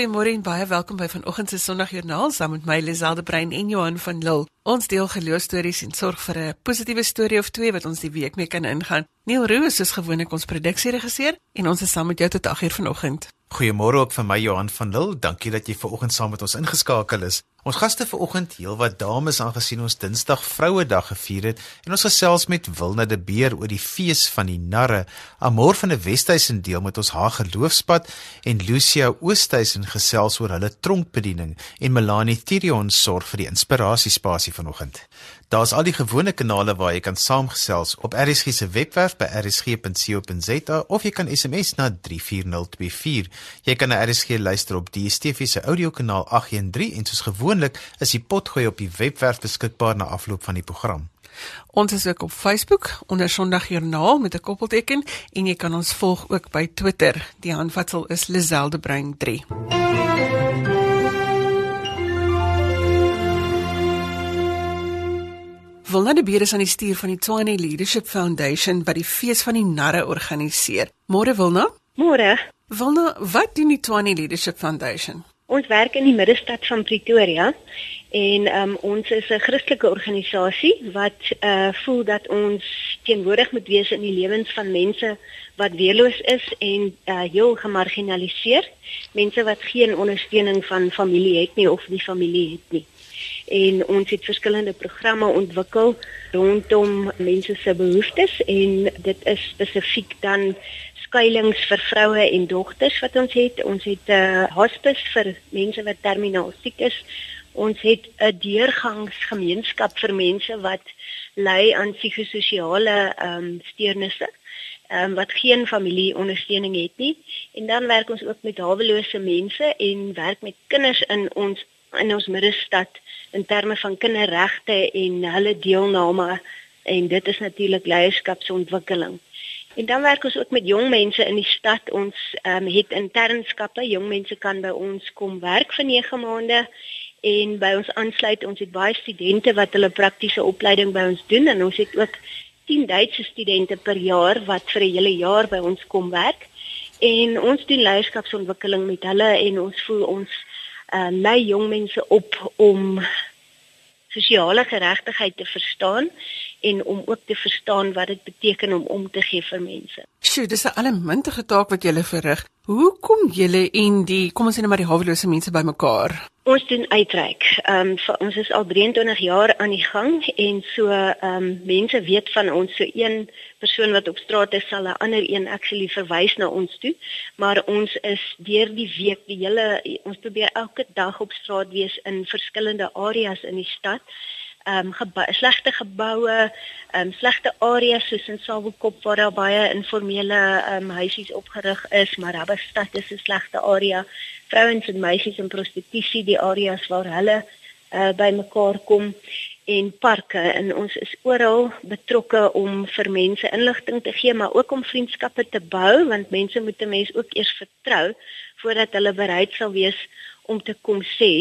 Goeiemôre en baie welkom by vanoggend se Sondagjoernaal saam met my Liselde Brein en Johan van Lille. Ons deel geloostories en sorg vir 'n positiewe storie of twee wat ons die week mee kan ingaan. Neil Roos is gewoonlik ons produksieregisseur en ons is saam met jou tot 8uur vanoggend. Goeiemôre ook vir my Johan van Lille. Dankie dat jy ver oggend saam met ons ingeskakel is. Ons gaste vir oggend, heelwat dames aangesien ons Dinsdag Vrouedag gevier het en ons gesels met Wilna de Beer oor die fees van die narre. Amor van die Wesduisen deel met ons haar geloofspad en Lucia Oosthuizen gesels oor hulle tronkbediening en Melanie Thirion sorg vir die inspirasiespasie vanoggend. Daar's al die gewone kanale waar jy kan saamgesels op RSG se webwerf by rsg.co.za of jy kan SMS na 34024. Jy kan na RSG luister op die DSTV se audiokanaal 813 en soos gewoonlik is die potgooi op die webwerf beskikbaar na afloop van die program. Ons is ook op Facebook onder Sondagjoernaal met 'n koppelteken en jy kan ons volg ook by Twitter. Die handvatsel is Lizeldebrein 3. Wilna de Beer is aan die stuur van die Tshwane Leadership Foundation wat die fees van die narre organiseer. Môre Wilna? Môre. Wilna, wat doen die Tshwane Leadership Foundation? Ons werk in die middestad van Pretoria en um, ons is 'n Christelike organisasie wat uh voel dat ons teenwoordig moet wees in die lewens van mense wat weerloos is en uh heel gemarginaliseer, mense wat geen ondersteuning van familie het nie of nie familie het nie en ons het verskillende programme ontwikkel rondom mense se behoeftes en dit is spesifiek dan skuilings vir vroue en dogters wat ons het. Ons het 'n uh, hospice vir mense wat terminaal siek is. Ons het 'n deurgangsgemeenskap vir mense wat ly aan psigososiale ehm um, steurnisse um, wat geen familieondersteuning het nie en dan werk ons ook met hawelose mense en werk met kinders in ons in ons middestad in terme van kinderregte en hulle deelname en dit is natuurlik leierskapsontwikkeling. En dan werk ons ook met jong mense in die stad. Ons um, het internskappe. Jong mense kan by ons kom werk vir 9 maande en by ons aansluit. Ons het baie studente wat hulle praktiese opleiding by ons doen en ons het ook 10 Duitse studente per jaar wat vir 'n hele jaar by ons kom werk. En ons doen leierskapsontwikkeling met hulle en ons voel ons uh, lei jong mense op om sosiale geregtigheid te verstaan en om ook te verstaan wat dit beteken om om te gee vir mense. Sjoe, dis 'n allemintige taak wat jy verrig. Hoe kom julle en die kom ons sê net maar die hawelose mense bymekaar? Ons doen uitreik. Ehm um, ons is al 23 jaar aan die gang en so ehm um, mense weet van ons so een persoon wat op straat is sal 'n ander een actually verwys na ons toe. Maar ons is deur die week die hele ons probeer elke dag op straat wees in verskillende areas in die stad ehm um, geba slegte geboue, ehm um, slegte areas soos in Sabelkop waar daar baie informele ehm um, huisies opgerig is, maar Rabastad is 'n slegte area. Vrouens en meisies in prostitusie, die areas waar hulle uh, bymekaar kom en parke en ons is oral betrokke om vir mense inligting te gee maar ook om vriendskappe te bou want mense moet 'n mens ook eers vertrou voordat hulle bereid sal wees om te kom sê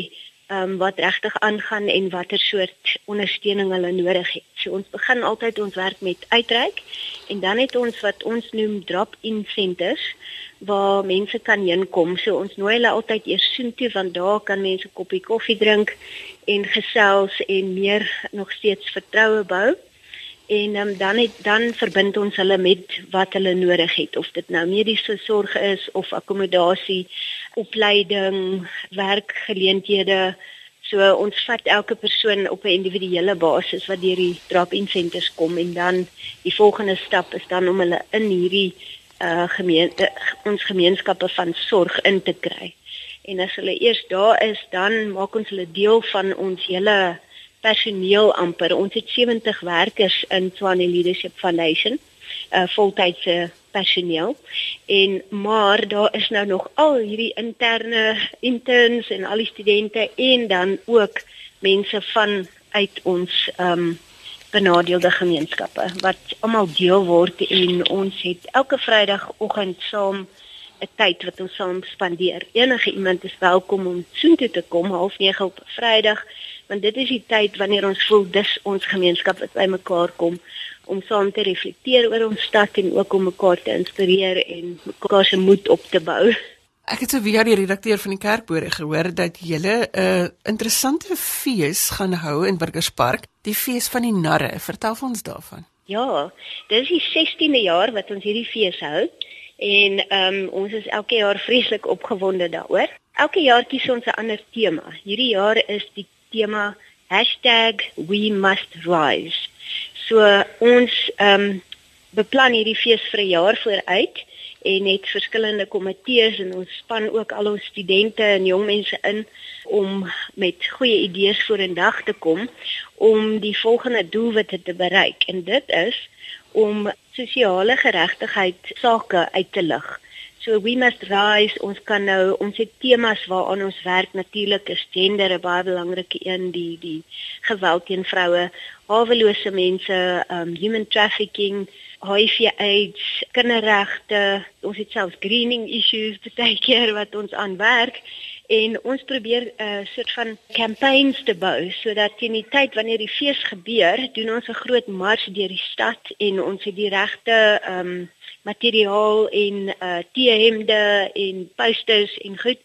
um, wat regtig aangaan en watter soort ondersteuning hulle nodig het. So ons begin altyd ons werk met uitreik en dan het ons wat ons noem drop-in centers waar mense kan inkom. So ons nooi hulle altyd eers soontoe want daar kan mense 'n koppie koffie drink en gesels en meer nog steeds vertroue bou en um, dan het dan verbind ons hulle met wat hulle nodig het of dit nou mediese sorg is of akkommodasie, opleiding, werkgeleenthede. So ons vat elke persoon op 'n individuele basis wat deur die drop-in centers kom en dan die volgende stap is dan om hulle in hierdie uh gemeente ons gemeenskappe van sorg in te kry. En as hulle eers daar is, dan maak ons hulle deel van ons hele personeel amper. Ons het 70 werkers in Swane Leadership Foundation, uh, voltydse personeel. En maar daar is nou nog al hierdie interne interns en al die studente en dan ook mense van uit ons ehm um, benadeelde gemeenskappe wat almal deel word en ons het elke Vrydagoggend saam 'n tyd wat ons saam spandeer. Enige iemand is welkom om soontoe te kom half 9 op Vrydag want dit is die tyd wanneer ons voel dis ons gemeenskap wat bymekaar kom om saam te reflekteer oor ons stad en ook om mekaar te inspireer en mekaar se moed op te bou. Ek het so via die redakteur van die Kerkbode gehoor dat julle 'n uh, interessante fees gaan hou in Burgerspark, die fees van die narre. Vertel ons daarvan. Ja, dit is die 16de jaar wat ons hierdie fees hou en ehm um, ons is elke jaar vreeslik opgewonde daaroor. Elke jaar kies ons 'n ander tema. Hierdie jaar is die tema #WeMustRise. So ons ehm um, beplan hierdie fees vir 'n jaar vooruit en het verskillende komitees en ons span ook al ons studente en jong mense in om met goeie idees vorendag te kom om die volgende doelwitte te bereik en dit is om sosiale geregtigheid sake uit te lig. So we must rise. Ons kan nou ons het temas waaraan ons werk. Natuurlik is gender 'n baie belangrike een die die geweld teen vroue, hawelose mense, um human trafficking HIV AIDS, kinderregte, ons het selfs greening issues baie keer wat ons aan werk en ons probeer 'n uh, soort van campaigns te bou sodat teen die tyd wanneer die fees gebeur, doen ons 'n groot mars deur die stad en ons het die regte um materiaal en uh T-hemde en posters en goed